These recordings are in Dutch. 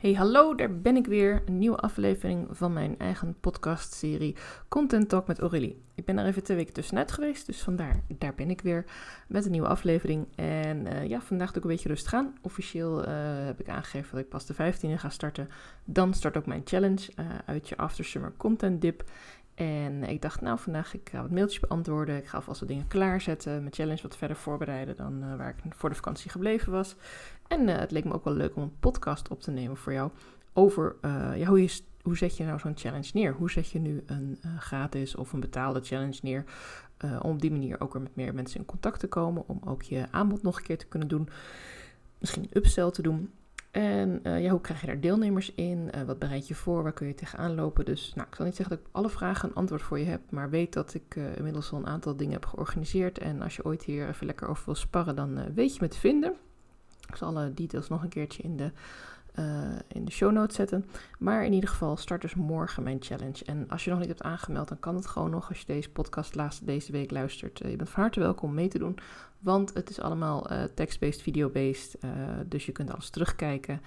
Hey, hallo, daar ben ik weer. Een nieuwe aflevering van mijn eigen podcastserie Content Talk met Aurélie. Ik ben er even twee weken tussenuit geweest, dus vandaar, daar ben ik weer met een nieuwe aflevering. En uh, ja, vandaag doe ik een beetje rustig aan. Officieel uh, heb ik aangegeven dat ik pas de 15e ga starten. Dan start ook mijn challenge uh, uit je After Summer Content Dip. En ik dacht, nou, vandaag ik ga wat mailtjes beantwoorden. Ik ga alvast wat dingen klaarzetten. Mijn challenge wat verder voorbereiden dan uh, waar ik voor de vakantie gebleven was. En uh, het leek me ook wel leuk om een podcast op te nemen voor jou. Over uh, ja, hoe, je, hoe zet je nou zo'n challenge neer? Hoe zet je nu een gratis of een betaalde challenge neer? om op die manier ook weer met meer mensen in contact te komen. Om ook je aanbod nog een keer te kunnen doen. Misschien een upsell te doen. En uh, ja, hoe krijg je daar deelnemers in? Uh, wat bereid je voor? Waar kun je tegenaan lopen? Dus nou, ik zal niet zeggen dat ik alle vragen een antwoord voor je heb, maar weet dat ik uh, inmiddels al een aantal dingen heb georganiseerd. En als je ooit hier even lekker over wil sparren, dan weet je me te vinden. Ik zal alle details nog een keertje in de, in de show notes zetten. Maar in ieder geval, start dus morgen mijn challenge. En als je nog niet hebt aangemeld, dan kan het gewoon nog als je deze podcast laatst deze week luistert. je bent van harte welkom om mee te doen. Want het is allemaal uh, text-based, video-based. Dus je kunt alles terugkijken.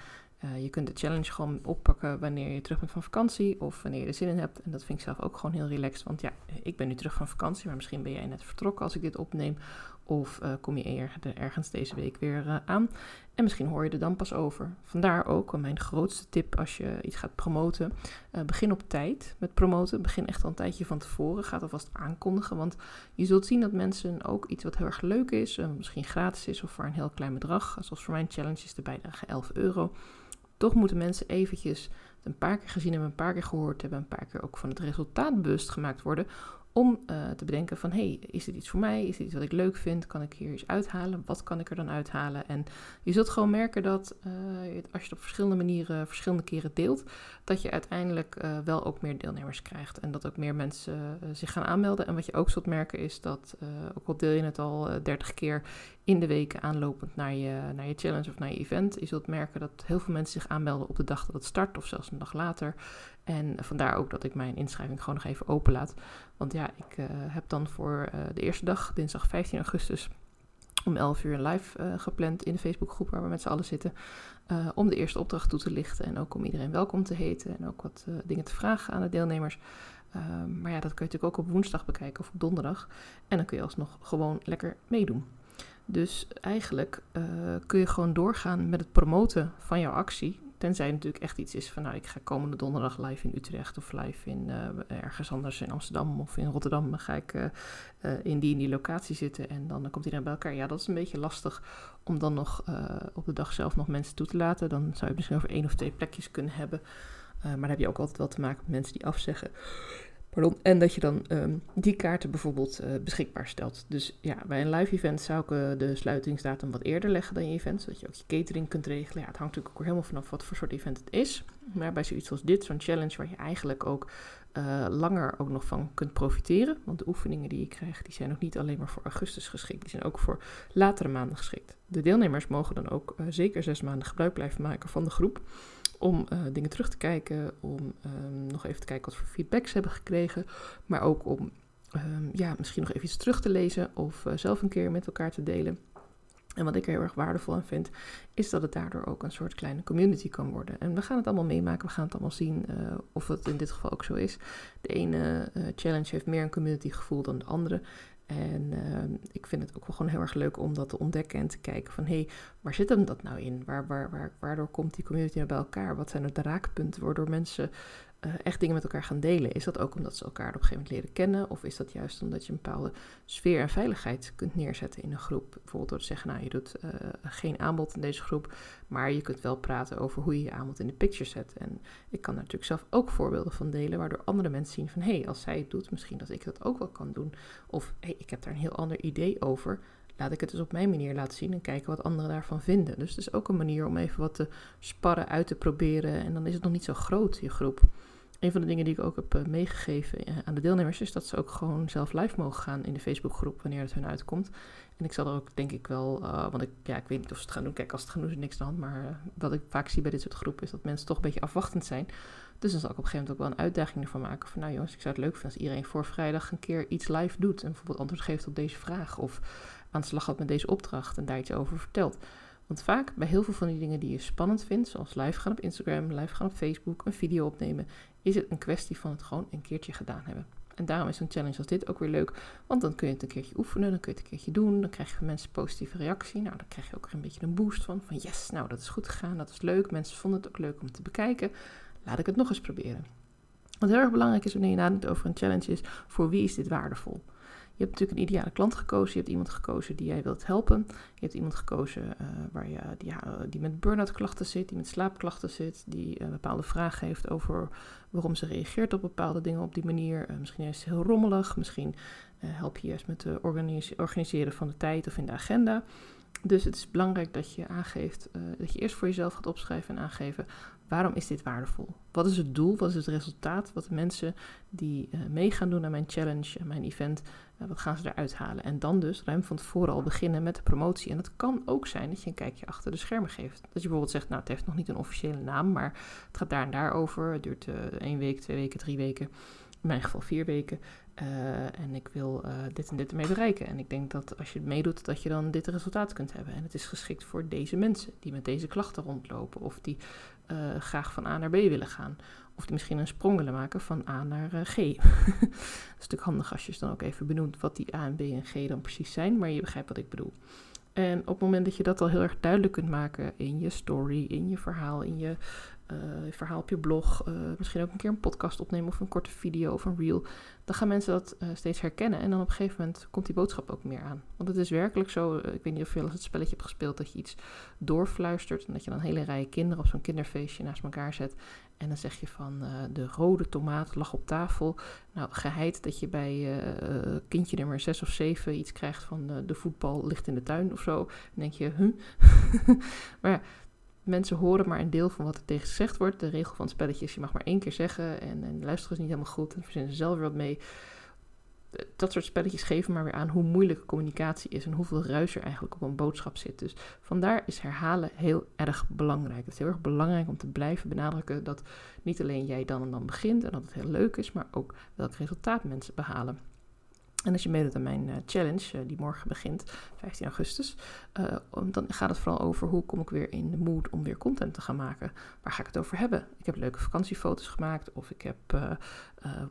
Je kunt de challenge gewoon oppakken wanneer je terug bent van vakantie of wanneer je er zin in hebt. En dat vind ik zelf ook gewoon heel relaxed. Want ja, ik ben nu terug van vakantie, maar misschien ben jij net vertrokken als ik dit opneem. Of uh, kom je er, ergens deze week weer uh, aan. En misschien hoor je er dan pas over. Vandaar ook mijn grootste tip als je iets gaat promoten. Uh, begin op tijd met promoten. Begin echt al een tijdje van tevoren. Ga alvast aankondigen. Want je zult zien dat mensen ook iets wat heel erg leuk is. misschien gratis is of voor een heel klein bedrag. Zoals voor mijn challenge is de bijdrage 11 euro. Toch moeten mensen eventjes een paar keer gezien hebben, een paar keer gehoord hebben, een paar keer ook van het resultaat bewust gemaakt worden om uh, te bedenken van, hey, is dit iets voor mij? Is dit iets wat ik leuk vind? Kan ik hier iets uithalen? Wat kan ik er dan uithalen? En je zult gewoon merken dat uh, als je het op verschillende manieren, verschillende keren deelt, dat je uiteindelijk uh, wel ook meer deelnemers krijgt. En dat ook meer mensen zich gaan aanmelden. En wat je ook zult merken is dat, ook al deel je het al 30 keer in de weken aanlopend naar je, naar je challenge of naar je event, je zult merken dat heel veel mensen zich aanmelden op de dag dat het start of zelfs een dag later. En vandaar ook dat ik mijn inschrijving gewoon nog even open laat. Want ja, ik uh, heb dan voor uh, de eerste dag, dinsdag 15 augustus, om 11 uur live uh, gepland in de Facebookgroep waar we met z'n allen zitten. om de eerste opdracht toe te lichten en ook om iedereen welkom te heten en ook wat dingen te vragen aan de deelnemers. maar ja, dat kun je natuurlijk ook op woensdag bekijken of op donderdag. En dan kun je alsnog gewoon lekker meedoen. Dus eigenlijk kun je gewoon doorgaan met het promoten van jouw actie. Tenzij het natuurlijk echt iets is van, nou, ik ga komende donderdag live in Utrecht of live in uh, ergens anders in Amsterdam of in Rotterdam. Dan ga ik uh, uh, in die in die locatie zitten en dan komt iedereen bij elkaar. Ja, dat is een beetje lastig om dan nog op de dag zelf nog mensen toe te laten. Dan zou je misschien over één of twee plekjes kunnen hebben. maar dan heb je ook altijd wel te maken met mensen die afzeggen. En dat je dan um, die kaarten bijvoorbeeld uh, beschikbaar stelt. Dus ja, bij een live event zou ik uh, de sluitingsdatum wat eerder leggen dan je event, zodat je ook je catering kunt regelen. Ja, het hangt natuurlijk ook helemaal vanaf wat voor soort event het is. Maar bij zoiets als dit, zo'n challenge waar je eigenlijk ook uh, langer ook nog van kunt profiteren. Want de oefeningen die je krijgt, die zijn ook niet alleen maar voor augustus geschikt, die zijn ook voor latere maanden geschikt. De deelnemers mogen dan ook zeker zes maanden gebruik blijven maken van de groep om uh, dingen terug te kijken, om um, nog even te kijken wat voor feedback ze hebben gekregen, maar ook om um, ja, misschien nog even iets terug te lezen of uh, zelf een keer met elkaar te delen. En wat ik er heel erg waardevol aan vind, is dat het daardoor ook een soort kleine community kan worden. En we gaan het allemaal meemaken, we gaan het allemaal zien uh, of het in dit geval ook zo is. De ene challenge heeft meer een community gevoel dan de andere. En uh, ik vind het ook wel gewoon heel erg leuk om dat te ontdekken en te kijken van hé, hey, waar zit hem dat nou in? Waar, waar, waar, waardoor komt die community nou bij elkaar? Wat zijn de raakpunten waardoor mensen uh, echt dingen met elkaar gaan delen? Is dat ook omdat ze elkaar op een gegeven moment leren kennen? Of is dat juist omdat je een bepaalde sfeer en veiligheid kunt neerzetten in een groep? Bijvoorbeeld door te zeggen, nou je doet uh, geen aanbod in deze groep, maar je kunt wel praten over hoe je je aanbod in de picture zet. En ik kan daar natuurlijk zelf ook voorbeelden van delen, waardoor andere mensen zien van hé, hey, als zij het doet, misschien dat ik dat ook wel kan doen. Of hé, hey, ik heb daar een heel ander idee over laat ik het dus op mijn manier laten zien en kijken wat anderen daarvan vinden. Dus het is ook een manier om even wat te sparren, uit te proberen. En dan is het nog niet zo groot, je groep een van de dingen die ik ook heb uh, meegegeven uh, aan de deelnemers is dat ze ook gewoon zelf live mogen gaan in de Facebookgroep wanneer het hun uitkomt. En ik zal er ook denk ik wel, uh, want ik, ja, ik weet niet of ze het gaan doen. Kijk, als het gaan doen is niks hand. Maar wat ik vaak zie bij dit soort groepen is dat mensen toch een beetje afwachtend zijn. Dus dan zal ik op een gegeven moment ook wel een uitdaging ervan maken. Van nou jongens, ik zou het leuk vinden als iedereen voor vrijdag een keer iets live doet. En bijvoorbeeld antwoord geeft op deze vraag. Of aan de slag gaat met deze opdracht en daar iets over vertelt. Want vaak bij heel veel van die dingen die je spannend vindt, zoals live gaan op Instagram, live gaan op Facebook, een video opnemen, is het een kwestie van het gewoon een keertje gedaan hebben. En daarom is een challenge als dit ook weer leuk, want dan kun je het een keertje oefenen, dan kun je het een keertje doen, dan krijg je van mensen positieve reactie. Nou, dan krijg je ook een beetje een boost van, van yes, nou dat is goed gegaan, dat is leuk, mensen vonden het ook leuk om te bekijken, laat ik het nog eens proberen. Wat heel erg belangrijk is wanneer je nadenkt over een challenge is, voor wie is dit waardevol? Je hebt natuurlijk een ideale klant gekozen. Je hebt iemand gekozen die jij wilt helpen. Je hebt iemand gekozen uh, waar je, die, die met burn-out klachten zit, die met slaapklachten zit, die een bepaalde vragen heeft over waarom ze reageert op bepaalde dingen op die manier. Uh, misschien is het heel rommelig, misschien help je juist met het organiseren van de tijd of in de agenda. Dus het is belangrijk dat je aangeeft, dat je eerst voor jezelf gaat opschrijven en aangeven Waarom is dit waardevol? Wat is het doel? Wat is het resultaat? Wat de mensen die uh, mee gaan doen aan mijn challenge, aan mijn event, wat gaan ze eruit halen? En dan dus ruim van tevoren al beginnen met de promotie. En het kan ook zijn dat je een kijkje achter de schermen geeft. Dat je bijvoorbeeld zegt, nou het heeft nog niet een officiële naam, maar het gaat daar en daar over. Het duurt uh, één week, twee weken, drie weken. In mijn geval vier weken. en ik wil dit en dit ermee bereiken. En ik denk dat als je meedoet, dat je dan dit resultaat kunt hebben. En het is geschikt voor deze mensen die met deze klachten rondlopen. Of die graag van A naar B willen gaan. Of misschien een sprong willen maken van A naar uh, G. dat is natuurlijk handig als je dan ook even benoemt wat die A en B en G dan precies zijn, maar je begrijpt wat ik bedoel. En op het moment dat je dat al heel erg duidelijk kunt maken in je story, in je verhaal, in je uh, verhaal op je blog, uh, misschien ook een keer een podcast opnemen of een korte video of een reel, dan gaan mensen dat uh, steeds herkennen en dan op een gegeven moment komt die boodschap ook meer aan. Want het is werkelijk zo, ik weet niet of je al eens het spelletje hebt gespeeld, dat je iets doorfluistert en dat je dan een hele rij kinderen op zo'n kinderfeestje naast elkaar zet en dan zeg je van de rode tomaat lag op tafel. Nou, geheid dat je bij kindje nummer 6 of 7 iets krijgt van de voetbal ligt in de tuin of zo. Dan denk je, huh? maar ja, mensen horen maar een deel van wat er tegen gezegd wordt. De regel van het spelletje is, je mag maar één keer zeggen en, en luisteren is niet helemaal goed en verzinnen ze zelf weer wat mee. Dat soort spelletjes geven maar weer aan hoe moeilijk communicatie is en hoeveel ruis er eigenlijk op een boodschap zit. Dus vandaar is herhalen heel erg belangrijk. Het is heel erg belangrijk om te blijven benadrukken dat niet alleen jij dan en dan begint en dat het heel leuk is, maar ook welk resultaat mensen behalen. En als je meedoet aan mijn uh, challenge, uh, die morgen begint, 15 augustus, uh, dan gaat het vooral over hoe kom ik weer in de mood om weer content te gaan maken. Waar ga ik het over hebben? Ik heb leuke vakantiefoto's gemaakt of ik heb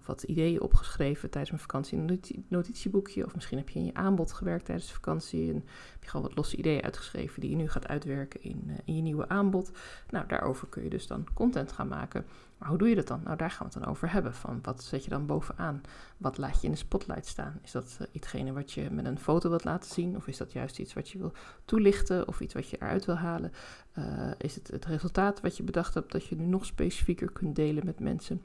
wat ideeën opgeschreven tijdens mijn vakantie in een notitieboekje. Of misschien heb je in je aanbod gewerkt tijdens de vakantie en heb je gewoon wat losse ideeën uitgeschreven die je nu gaat uitwerken in je nieuwe aanbod. Nou, daarover kun je dus dan content gaan maken. Maar hoe doe je dat dan? Nou, daar gaan we het dan over hebben. Van wat zet je dan bovenaan? Wat laat je in de spotlight staan? Is dat uh, ietsgene wat je met een foto wilt laten zien? Of is dat juist iets wat je wil toelichten? Of iets wat je eruit wil halen? Uh, is het het resultaat wat je bedacht hebt dat je nu nog specifieker kunt delen met mensen?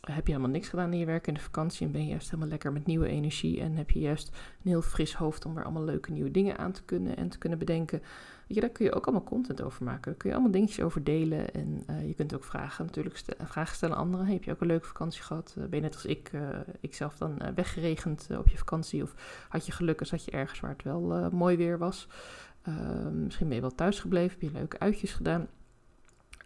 Heb je helemaal niks gedaan in je werk in de vakantie en ben je juist helemaal lekker met nieuwe energie en heb je juist een heel fris hoofd om weer allemaal leuke nieuwe dingen aan te kunnen en te kunnen bedenken. Weet je, daar kun je ook allemaal content over maken. Daar kun je allemaal dingetjes over delen en uh, je kunt ook vragen natuurlijk vragen stellen aan anderen. Heb je ook een leuke vakantie gehad? Uh, ben je net als ik, uh, ik zelf dan weggeregend op je vakantie of had je geluk zat je ergens waar het wel mooi weer was? misschien ben je wel thuis gebleven, heb je leuke uitjes gedaan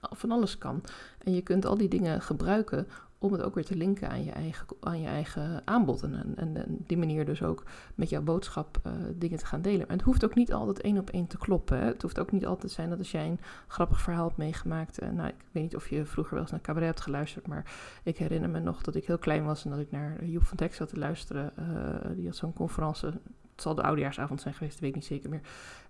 van alles kan. En je kunt al die dingen gebruiken om het ook weer te linken aan je eigen, aan je eigen aanbod. En, en, die manier dus ook met jouw boodschap uh, dingen te gaan delen. En het hoeft ook niet altijd één op één te kloppen. Hè? Het hoeft ook niet altijd te zijn dat als jij een grappig verhaal hebt meegemaakt. Uh, nou, ik weet niet of je vroeger wel eens naar cabaret hebt geluisterd. Maar ik herinner me nog dat ik heel klein was en dat ik naar Joep van Tex zat te luisteren. Uh, die had zo'n conferentie. Het zal de oudejaarsavond zijn geweest, dat weet ik niet zeker meer.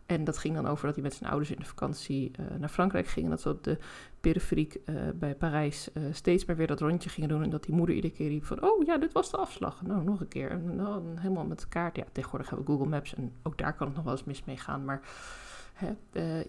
En dat ging dan over dat hij met zijn ouders in de vakantie uh, naar Frankrijk ging. En dat ze op de periferiek uh, bij Parijs uh, steeds maar weer dat rondje gingen doen. En dat die moeder iedere keer riep van, oh ja, dit was de afslag. Nou, nog een keer. En, nou, helemaal met de kaart. Ja, tegenwoordig hebben we Google Maps en ook daar kan het nog wel eens mis mee gaan. Maar hè,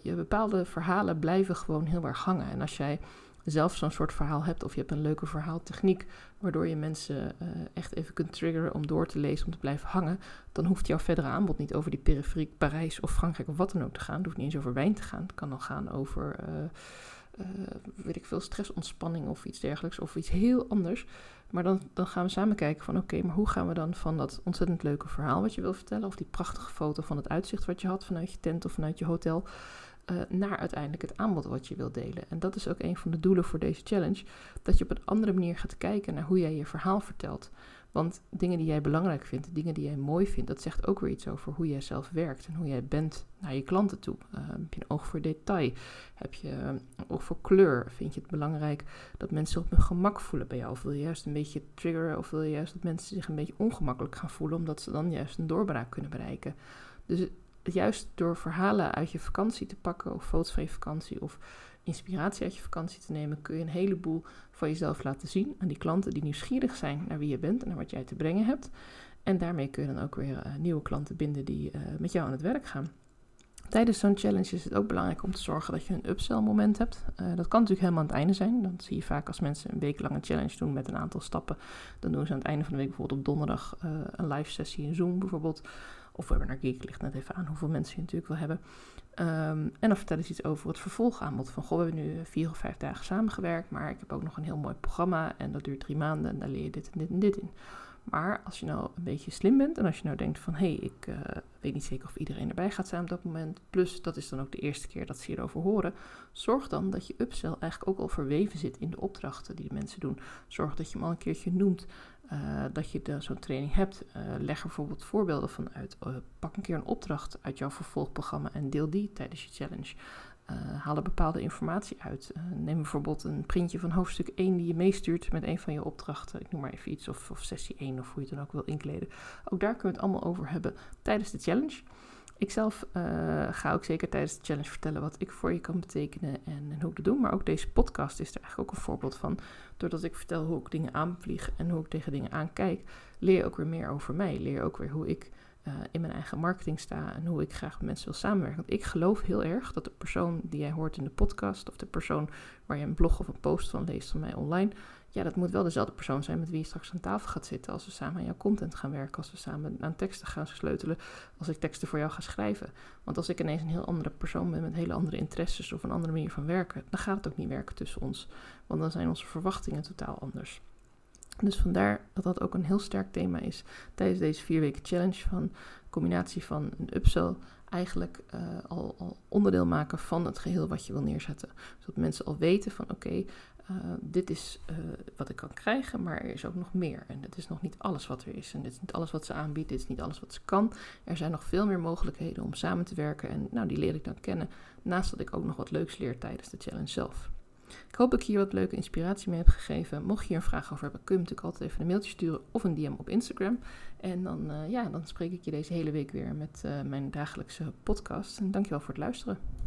je bepaalde verhalen blijven gewoon heel erg hangen. En als jij zelf zo'n soort verhaal hebt, of je hebt een leuke verhaaltechniek, waardoor je mensen uh, echt even kunt triggeren om door te lezen, om te blijven hangen, dan hoeft jouw verdere aanbod niet over die periferiek Parijs of Frankrijk of wat dan ook te gaan. Het hoeft niet eens over wijn te gaan. Het kan dan gaan over, uh, uh, weet ik veel, stressontspanning of iets dergelijks, of iets heel anders. Maar dan, dan gaan we samen kijken van oké, maar hoe gaan we dan van dat ontzettend leuke verhaal wat je wil vertellen, of die prachtige foto van het uitzicht wat je had vanuit je tent of vanuit je hotel, uh, naar uiteindelijk het aanbod wat je wilt delen. En dat is ook een van de doelen voor deze challenge. Dat je op een andere manier gaat kijken naar hoe jij je verhaal vertelt. Want dingen die jij belangrijk vindt, dingen die jij mooi vindt, dat zegt ook weer iets over hoe jij zelf werkt en hoe jij bent naar je klanten toe. Uh, heb je een oog voor detail? Heb je een oog voor kleur? Vind je het belangrijk dat mensen op hun gemak voelen bij jou? Of wil je juist een beetje triggeren? Of wil je juist dat mensen zich een beetje ongemakkelijk gaan voelen, omdat ze dan juist een doorbraak kunnen bereiken? Dus juist door verhalen uit je vakantie te pakken, of foto's van je vakantie, of inspiratie uit je vakantie te nemen, kun je een heleboel van jezelf laten zien aan die klanten die nieuwsgierig zijn naar wie je bent en naar wat jij te brengen hebt. En daarmee kun je dan ook weer uh, nieuwe klanten binden die uh, met jou aan het werk gaan. Tijdens zo'n challenge is het ook belangrijk om te zorgen dat je een upsell moment hebt. Uh, dat kan natuurlijk helemaal aan het einde zijn. Dan zie je vaak als mensen een week lang een challenge doen met een aantal stappen. Dan doen ze aan het einde van de week bijvoorbeeld op donderdag een live sessie in Zoom bijvoorbeeld. Of Webinar Geek ligt net even aan hoeveel mensen je natuurlijk wil hebben. Um, en dan vertellen ze iets over het vervolgaanbod. Van, goh, we hebben nu vier of vijf dagen samengewerkt, maar ik heb ook nog een heel mooi programma en dat duurt drie maanden en daar leer je dit en dit en dit in. Maar als je nou een beetje slim bent en als je nou denkt van, hé, hey, ik uh, weet niet zeker of iedereen erbij gaat zijn op dat moment, plus dat is dan ook de eerste keer dat ze hierover horen, zorg dan dat je upsell eigenlijk ook al verweven zit in de opdrachten die de mensen doen. Zorg dat je hem al een keertje noemt. Uh, dat je zo'n training hebt. Uh, leg er bijvoorbeeld voorbeelden van uit. Uh, pak een keer een opdracht uit jouw vervolgprogramma en deel die tijdens je challenge. haal er bepaalde informatie uit. neem bijvoorbeeld een printje van hoofdstuk 1 die je meestuurt met een van je opdrachten. Ik noem maar even iets, of, of sessie 1 of hoe je het dan ook wil inkleden. Ook daar kunnen we het allemaal over hebben tijdens de challenge. Ik zelf uh, ga ook zeker tijdens de challenge vertellen wat ik voor je kan betekenen en, en, hoe ik dat doe. Maar ook deze podcast is er eigenlijk ook een voorbeeld van. Doordat ik vertel hoe ik dingen aanvlieg en hoe ik tegen dingen aankijk, leer je ook weer meer over mij. Leer ook weer hoe ik uh, in mijn eigen marketing sta en hoe ik graag met mensen wil samenwerken. Want ik geloof heel erg dat de persoon die jij hoort in de podcast of de persoon waar je een blog of een post van leest van mij online, ja, dat moet wel dezelfde persoon zijn met wie je straks aan tafel gaat zitten als we samen aan jouw content gaan werken, als we samen aan teksten gaan sleutelen, als ik teksten voor jou ga schrijven. Want als ik ineens een heel andere persoon ben met hele andere interesses of een andere manier van werken, dan gaat het ook niet werken tussen ons. Want dan zijn onze verwachtingen totaal anders. Dus vandaar dat dat ook een heel sterk thema is tijdens deze vier weken challenge van combinatie van een upsell eigenlijk uh, al, al, onderdeel maken van het geheel wat je wil neerzetten. Zodat mensen al weten van oké, uh, dit is uh, wat ik kan krijgen, maar er is ook nog meer. En het is nog niet alles wat er is. En dit is niet alles wat ze aanbiedt, dit is niet alles wat ze kan. Er zijn nog veel meer mogelijkheden om samen te werken. En nou, die leer ik dan kennen. Naast dat ik ook nog wat leuks leer tijdens de challenge zelf. Ik hoop dat ik hier wat leuke inspiratie mee heb gegeven. Mocht je hier een vraag over hebben, kun je natuurlijk altijd even een mailtje sturen of een DM op Instagram. En dan, uh, ja, dan spreek ik je deze hele week weer met mijn dagelijkse podcast. En dankjewel voor het luisteren.